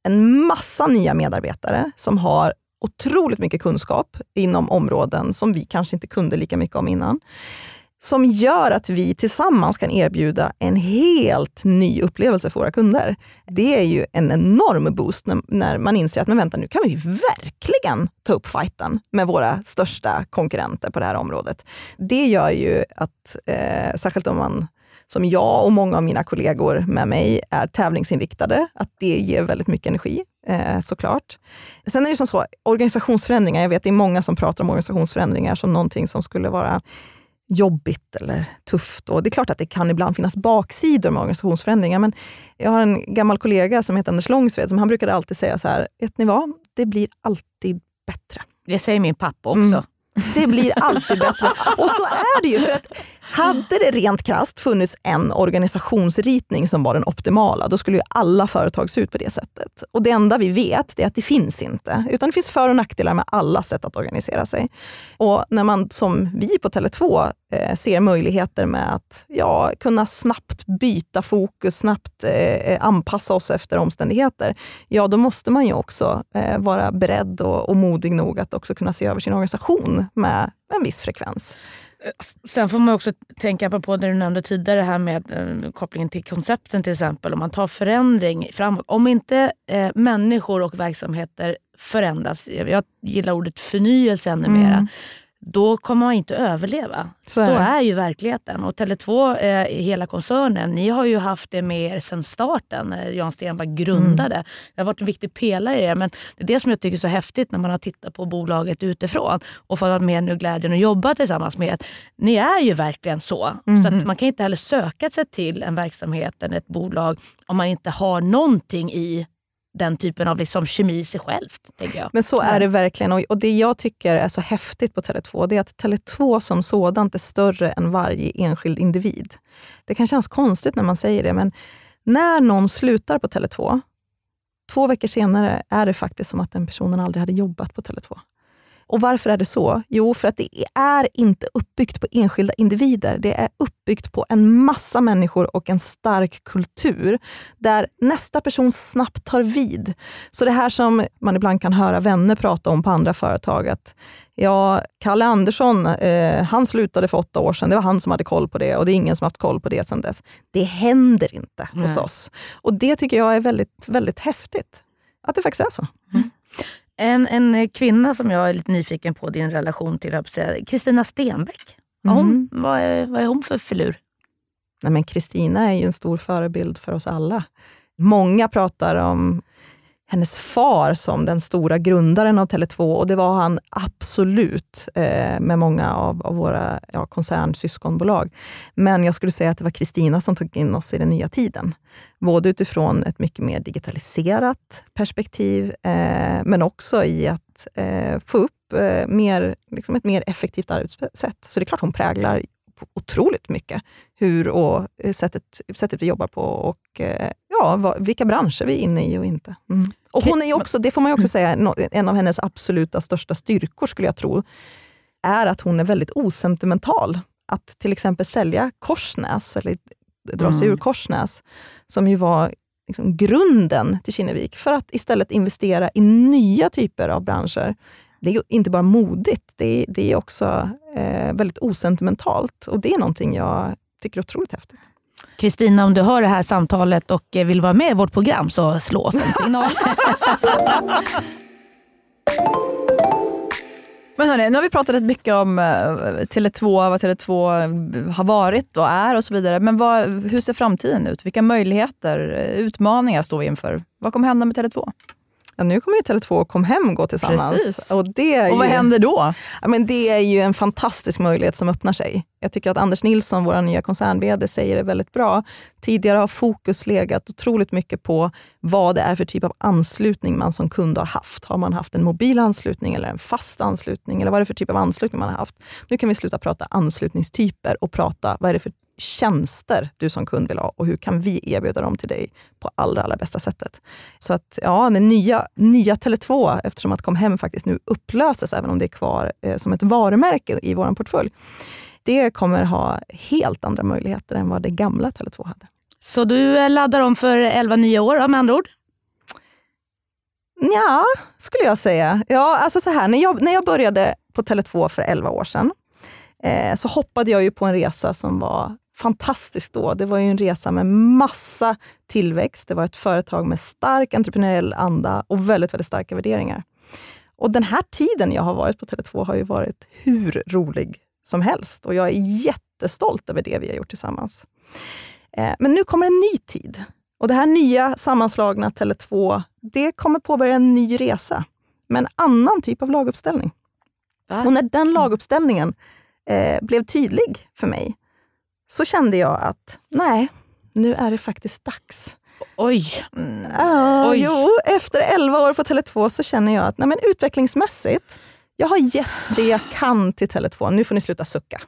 en massa nya medarbetare som har otroligt mycket kunskap inom områden som vi kanske inte kunde lika mycket om innan. Som gör att vi tillsammans kan erbjuda en helt ny upplevelse för våra kunder. Det är ju en enorm boost när, när man inser att men vänta, nu kan vi verkligen ta upp fighten med våra största konkurrenter på det här området. Det gör ju att, eh, särskilt om man som jag och många av mina kollegor med mig är tävlingsinriktade, att det ger väldigt mycket energi eh, såklart. Sen är det som så, organisationsförändringar, jag vet det är många som pratar om organisationsförändringar som någonting som skulle vara jobbigt eller tufft. Och det är klart att det kan ibland finnas baksidor med organisationsförändringar, men jag har en gammal kollega som heter Anders Långsved som han brukade alltid säga så här, vet ni vad, det blir alltid bättre. Det säger min pappa också. Mm. Det blir alltid bättre. Och så är det ju. För att hade det rent krast funnits en organisationsritning som var den optimala, då skulle ju alla företag se ut på det sättet. Och det enda vi vet är att det finns inte. Utan det finns för och nackdelar med alla sätt att organisera sig. Och när man som vi på Tele2 eh, ser möjligheter med att ja, kunna snabbt byta fokus, snabbt eh, eh anpassa oss efter omständigheter, ja då måste man ju också eh, vara beredd och, och modig nog att också kunna se över sin organisation med en viss frekvens. Eh, sen får man också tänka på det du nämnde tidigare här med eh, kopplingen till koncepten till exempel. Om man tar förändring framåt. Om inte eh, människor och verksamheter förändras, jag gillar ordet förnyelse ännu mm. mera, då kommer man inte överleva. Så Så är är, det. ju verkligheten. Och Tele2, eh, hela koncernen, ni har ju haft det med er sedan starten när Jan Stenbeck grundade. Mm. Det har varit en viktig pelare i det. Men det är det som jag tycker är så häftigt när man har tittat på bolaget utifrån och fått vara med nu glädjen att jobba tillsammans med er. Ni är ju verkligen så. Så att man kan inte heller söka sig till en verksamhet eller ett bolag om man inte har någonting i den typen av liksom kemi i sig självt. Jag. Men så är det verkligen. Och, och Det jag tycker är så häftigt på Tele2 det är att Tele2 som sådant är större än varje enskild individ. Det kan kännas konstigt när man säger det, men när någon slutar på Tele2, två veckor senare är det faktiskt som att den personen aldrig hade jobbat på Tele2. Och Varför är det så? Jo, för att det är inte uppbyggt på enskilda individer. Det är uppbyggt på en massa människor och en stark kultur där nästa person snabbt tar vid. Så det här som man ibland kan höra vänner prata om på andra företag, att ja, Kalle Andersson, eh, han slutade för åtta år sedan, det var han som hade koll på det och det är ingen som haft koll på det sedan dess. Det händer inte hos Nej. oss. Och det tycker jag är väldigt, väldigt häftigt. Att det faktiskt är så. En, en kvinna som jag är lite nyfiken på din relation till, Kristina Stenbeck. Har Hon, Mm. vad, är, vad är hon för filur? Nej, men Kristina är ju en stor förebild för oss alla. Många pratar om hennes far som den stora grundaren av Tele2 och det var han absolut eh, med många av, av våra ja, koncernsyskonbolag. Men jag skulle säga att det var Kristina som tog in oss i den nya tiden. Både utifrån ett mycket mer digitaliserat perspektiv men men också i att eh, få upp eh, mer, liksom ett mer effektivt arbetssätt. Så det är klart hon präglar otroligt mycket hur och eh, sättet, sättet vi jobbar på och eh, ja, vad, vilka branscher vi är inne i och inte. Mm. Och hon är också, det får man också säga, en av hennes absoluta största styrkor skulle jag tro, är att hon är väldigt osentimental. Att till exempel sälja Korsnäs, eller dra sig ur Korsnäs, som ju var liksom grunden till Kinnevik, för att istället investera i nya typer av branscher. Det är inte bara modigt, det är, det är också eh, väldigt osentimentalt. Och det är någonting jag tycker är otroligt häftigt. Kristina, om du hör det här samtalet och eh, vill vara med i vårt program så slå oss en signal. Men hörni, nu har vi pratat rätt mycket om eh, Tele2, vad Tele2 eh, har varit och är och så vidare. Men vad, hur ser framtiden ut? Vilka möjligheter, utmaningar står vi inför? Vad kommer hända med Tele2? Ja, nu kommer ju Tele2 och Kom hem gå tillsammans. Precis. Och, det är Och vad ju, händer då? Ja, men det är ju en fantastisk möjlighet som öppnar sig. Jag tycker att Anders Nilsson, vår nya koncern säger det väldigt bra. Tidigare har fokus legat otroligt mycket på vad det är för typ av anslutning man som kund har haft. Har man haft en mobil anslutning eller en fast anslutning? Eller vad är det för typ av anslutning man har haft? Nu kan vi sluta prata anslutningstyper och prata vad är det för tjänster du som kund vill ha och hur kan vi erbjuda dem till dig på allra, allra bästa sättet. Så att ja, den nya, nya Tele2, eftersom att Kom hem faktiskt nu upplöses, även om det är kvar eh, som ett varumärke i vår portfölj, det kommer ha helt andra möjligheter än vad det gamla Tele2 hade. Så du eh, laddar om för 11 nya år med andra ord? Ja, skulle jag säga. Ja, alltså så här, när, jag, när jag började på Tele2 för 11 år sedan eh, så hoppade jag ju på en resa som var fantastisk då. Det var ju en resa med massa tillväxt. Det var ett företag med stark entreprenöriell anda och väldigt, väldigt starka värderingar. Och den här tiden jag har varit på Tele2 har ju varit hur rolig som helst och jag är jättestolt över det vi har gjort tillsammans. Eh, men nu kommer en ny tid. Och det här nya sammanslagna Tele2, det kommer påbörja en ny resa med en annan typ av laguppställning. Och när den laguppställningen eh, blev tydlig för mig så kände jag att nej, nu är det faktiskt dags. Oj. Ja, Oj. jo, efter 11 år på Tele2 så känner jag att nej, men utvecklingsmässigt, jag har gett det jag kan till Tele2. Nu får ni sluta sucka.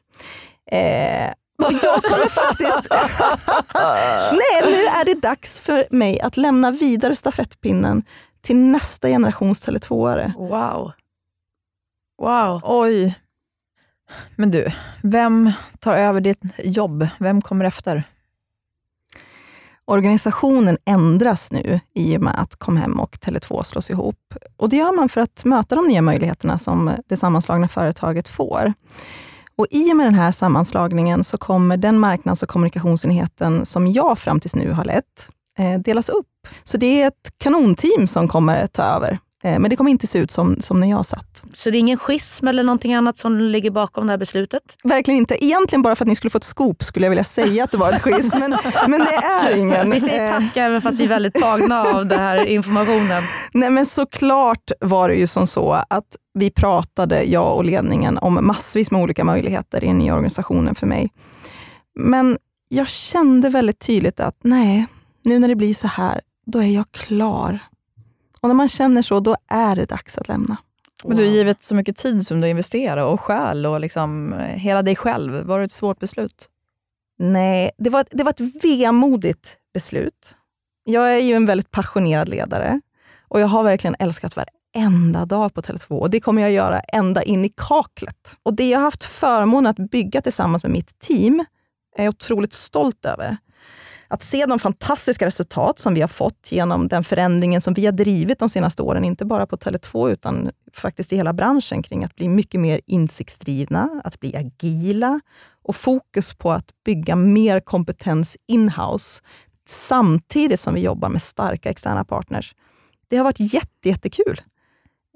Eh, och jag kommer faktiskt... nej, nu är det dags för mig att lämna vidare stafettpinnen till nästa generations Tele2-are. Wow. Wow. Oj. Men du, vem tar över ditt jobb? Vem kommer efter? Organisationen ändras nu i och med att Comhem och Tele2 slås ihop. Och Det gör man för att möta de nya möjligheterna som det sammanslagna företaget får. Och I och med den här sammanslagningen så kommer den marknads och kommunikationsenheten som jag fram tills nu har lett eh, delas upp. Så det är ett kanonteam som kommer ta över. Eh, Men det kommer inte se ut som, som när jag satt. Så det är ingen schism eller någonting annat som ligger bakom det här beslutet? Verkligen inte. Egentligen bara för att ni skulle få ett scoop skulle jag vilja säga att det var ett schism, men, men det är ingen. Vi säger Eh, tack även fast vi är väldigt tagna av den här informationen. Nej men såklart var det ju som så att vi pratade, jag och ledningen, om massvis med olika möjligheter i den nya organisationen för mig. Men jag kände väldigt tydligt att nej, nu när det blir så här, då är jag klar. Och när man känner så, då är det dags att lämna. Men du har givet så mycket tid som du investerar och själ och liksom eh, hela dig själv. Var det ett svårt beslut? Nej, det var, det var ett vemodigt beslut. Jag är ju en väldigt passionerad ledare och jag har verkligen älskat varenda dag på Tele2 och det kommer jag göra ända in i kaklet. Och det jag har haft förmånen att bygga tillsammans med mitt team är jag otroligt stolt över. Att se de fantastiska resultat som vi har fått genom den förändringen som vi har drivit de senaste åren, inte bara på Tele2 utan faktiskt i hela branschen kring att bli mycket mer insiktsdrivna, att bli agila och fokus på att bygga mer kompetens in-house samtidigt som vi jobbar med starka externa partners. Det har varit jätte, jättekul.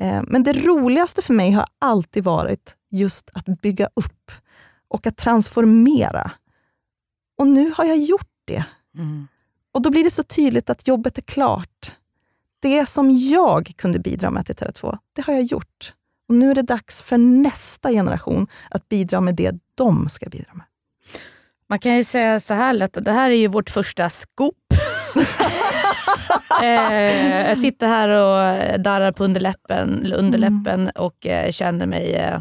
Eh, men det roligaste för mig har alltid varit just att bygga upp och att transformera. Och nu har jag gjort det. Och då blir det så tydligt att jobbet är klart. Det som jag kunde bidra med till Tele2, det har jag gjort. Och nu är det dags för nästa generation att bidra med det de ska bidra med. Man kan ju säga så här lätt, att det här är ju vårt första scoop. eh, jag sitter här och darrar på underläppen, underläppen och eh, känner mig eh,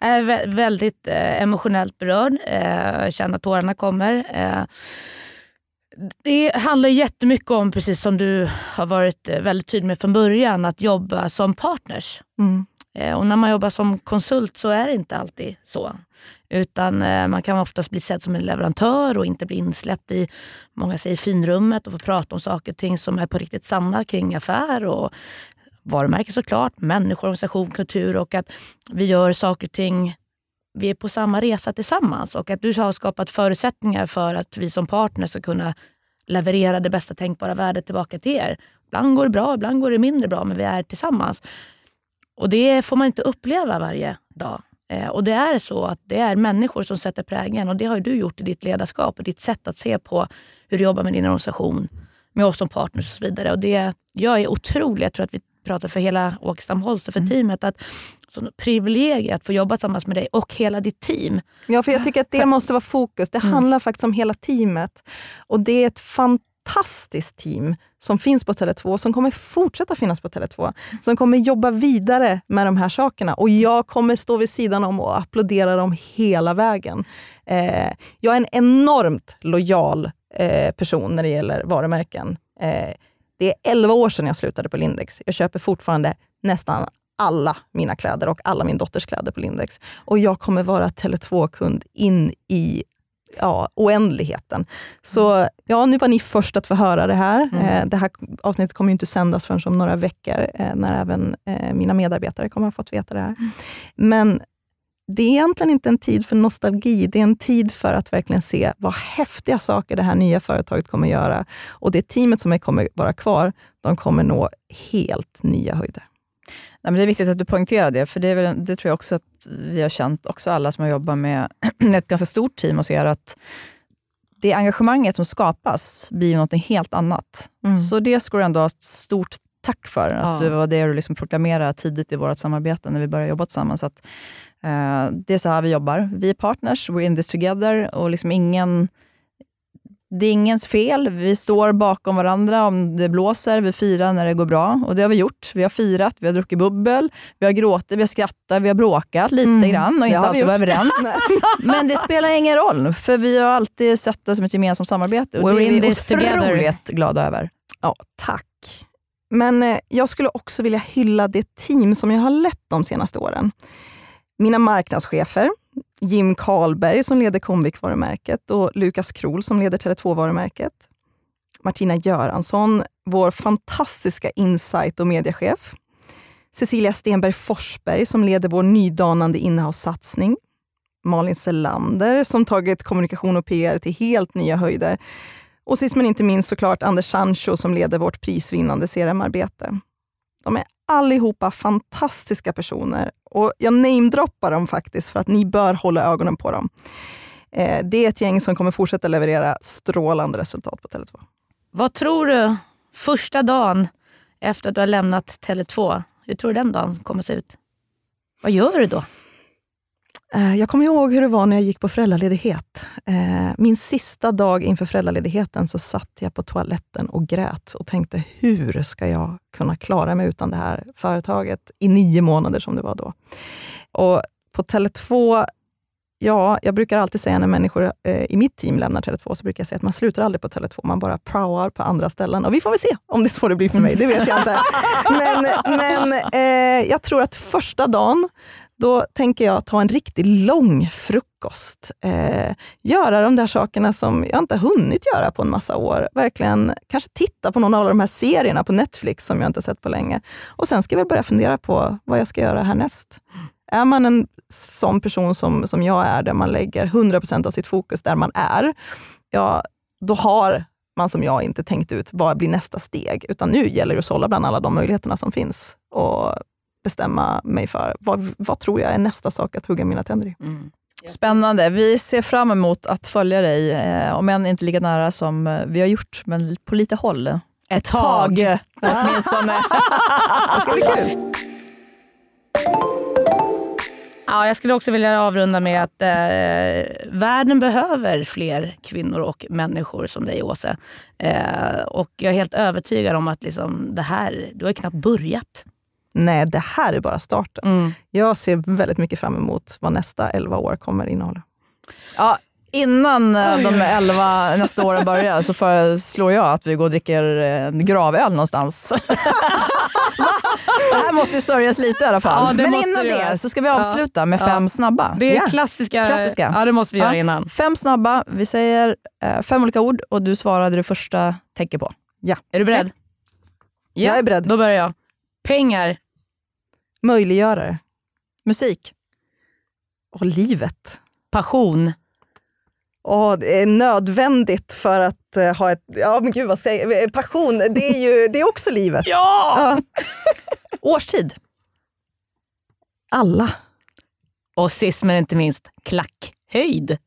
vä- väldigt eh, emotionellt berörd. Eh, känner att tårarna kommer. Det handlar jättemycket om, precis som du har varit eh, väldigt tydlig med från början, att jobba som partners. Mm. Eh, Och när man jobbar som konsult så är det inte alltid så. Utan eh, man kan oftast bli sedd som en leverantör och inte bli insläppt i, många säger finrummet och få prata om saker och ting som är på riktigt sanna kring affär och varumärke såklart, människor, organisation, kultur och att vi gör saker och ting vi är på samma resa tillsammans och att du har skapat förutsättningar för att vi som partner ska kunna leverera det bästa tänkbara värdet tillbaka till er. Ibland går det bra, ibland går det mindre bra, men vi är tillsammans. Och det får man inte uppleva varje dag. Eh, och det är så att det är människor som sätter prägeln och det har du gjort i ditt ledarskap och ditt sätt att se på hur du jobbar med din organisation, med oss som partners och så vidare. Och det, jag är otrolig, jag tror att vi pratar för hela Åkestam Holst och för teamet, att som privilegium att få jobba tillsammans med dig och hela ditt team. Ja, för jag tycker att det måste vara fokus. Det handlar faktiskt om hela teamet. Och det är ett fantastiskt team som finns på Tele2, som kommer fortsätta finnas på Tele2, som kommer jobba vidare med de här sakerna. Och jag kommer stå vid sidan om och applådera dem hela vägen. Eh, jag är en enormt lojal eh, person när det gäller varumärken. Eh, det är 11 år sedan jag slutade på Lindex. Jag köper fortfarande nästan alla mina kläder och alla min dotters kläder på Lindex. Och jag kommer vara Tele2-kund in i ja, oändligheten. Så ja, nu var ni först att få höra det här. Eh, det här avsnittet kommer inte sändas förrän om några veckor, eh, när även eh, mina medarbetare kommer ha fått veta det här. Men det är egentligen inte en tid för nostalgi, det är en tid för att verkligen se vad häftiga saker det här nya företaget kommer göra. Och det teamet som kommer vara kvar, de kommer nå helt nya höjder. Nej, men det är viktigt att du poängterar det, för det, väl, det tror jag också att vi har känt, också alla som har jobbat med ett ganska stort team och ser att det engagemanget som skapas blir något helt annat. Mm. Så det ska du ändå ha ett stort tack för, att Ja. du var det du liksom proklamerade tidigt i vårt samarbete när vi började jobba tillsammans. Att, det är så här vi jobbar. Vi är partners, we're in this together och liksom ingen det är ingens fel. Vi står bakom varandra om det blåser. Vi firar när det går bra. Och det har vi gjort. Vi har firat, vi har druckit bubbel, vi har gråtit, vi har skrattat, vi har bråkat lite Mm, grann och inte alltid varit överens. Men det spelar ingen roll, för vi har alltid sett det som ett gemensamt samarbete. Och We're det är in vi this together. otroligt glada över. Ja, tack. Men eh, jag skulle också vilja hylla det team som jag har lett de senaste åren. Mina marknadschefer, Jim Karlberg som leder Comvik-varumärket och Lukas Krohl som leder Tele2-varumärket. Martina Göransson, vår fantastiska insight och mediechef. Cecilia Stenberg Forsberg som leder vår nydanande innehavssatsning. Malin Selander som tagit kommunikation och PR till helt nya höjder. Och sist men inte minst såklart Anders Sancho som leder vårt prisvinnande CRM-arbete. De är allihopa fantastiska personer. Och Jag namedroppar dem faktiskt för att ni bör hålla ögonen på dem. Eh, det är ett gäng som kommer fortsätta leverera strålande resultat på Tele2. Vad tror du första dagen efter att du har lämnat Tele2? Hur tror du den dagen kommer se ut? Vad gör du då? Eh, Jag kommer ihåg hur det var när jag gick på föräldraledighet. Eh, Min sista dag inför föräldraledigheten så satt jag på toaletten och grät och tänkte hur ska jag kunna klara mig utan det här företaget i nio månader som det var då. Och på Tele2, ja, jag brukar alltid säga när människor eh, i mitt team lämnar Tele2 så brukar jag säga att man slutar aldrig på Tele2, man bara praoar på andra ställen. Och vi får väl se om det är så det blir för mig, det vet jag inte. Men, men eh, jag tror att första dagen då tänker jag ta en riktigt lång frukost. Eh, göra de där sakerna som jag inte hunnit göra på en massa år. Verkligen kanske titta på någon av de här serierna på Netflix som jag inte sett på länge. Och sen ska jag väl börja fundera på vad jag ska göra härnäst. Är man en sån person som, som jag är, där man lägger 100% av sitt fokus där man är, ja, då har man som jag inte tänkt ut vad blir nästa steg. Utan nu gäller det att sålla bland alla de möjligheterna som finns. Och bestämma mig för vad, vad tror jag är nästa sak att hugga mina tänder i. Spännande. Vi ser fram emot att följa dig, eh, om än inte lika nära som eh, vi har gjort, men på lite håll. Ett tag åtminstone. Det ska bli kul. Ja, jag skulle också vilja avrunda med att eh, världen behöver fler kvinnor och människor som dig Åse. Eh, och jag är helt övertygad om att liksom, det här, du har knappt börjat. Nej, det här är bara starten. Mm. Jag ser väldigt mycket fram emot vad nästa 11 år kommer innehålla. Ja, innan eh, de elva nästa åren börjar så föreslår jag att vi går och dricker en gravöl någonstans. Det här måste ju sörjas lite i alla fall. Ja, Men innan det det så ska vi avsluta med Ja. fem snabba. Det är Ja. klassiska. Klassiska. Ja, det måste vi göra Ja. innan. Fem snabba. Vi säger eh, fem olika ord och du svarade det första tänker på. Är du beredd? Ja. Jag är beredd. Då börjar jag. Pengar. Möjliggörare. Musik. Och livet. Passion. Och det är nödvändigt för att eh, ha ett... Ja, men gud vad ska jag Passion, det är ju det är också livet. Ja! Årstid. Alla. Och sist men inte minst, klackhöjd.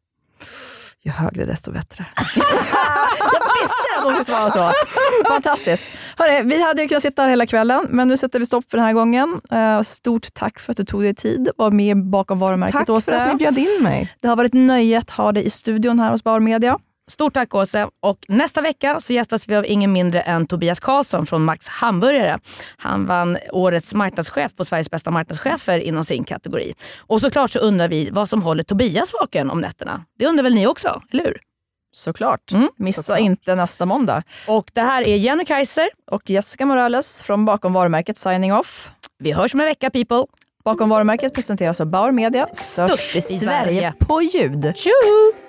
Ju högre desto bättre. Jag visste att de skulle svara så. Fantastiskt. Hörrni, vi hade ju kunnat sitta här hela kvällen, men nu sätter vi stopp för den här gången. Eh, Stort tack för att du tog dig tid att vara med bakom varumärket Tack för Åse. att ni bjöd in mig. Det har varit nöje att ha dig i studion här hos Bauer Media. Stort tack Åse. Och nästa vecka så gästas vi av ingen mindre än Tobias Karlsson från Max Hamburgare. Han vann årets marknadschef på Sveriges bästa marknadschefer inom sin kategori. Och såklart så undrar vi vad som håller Tobias vaken om nätterna. Det undrar väl ni också, eller hur? Såklart. Mm, Missa såklart. inte nästa måndag. Och det här är Jenny Kaiser. Och Jessica Morales från bakom varumärket Signing Off. Vi hörs om en vecka people. Bakom varumärket presenteras av Bauer Media, störst i i Sverige Sverige. på ljud. Tjoho!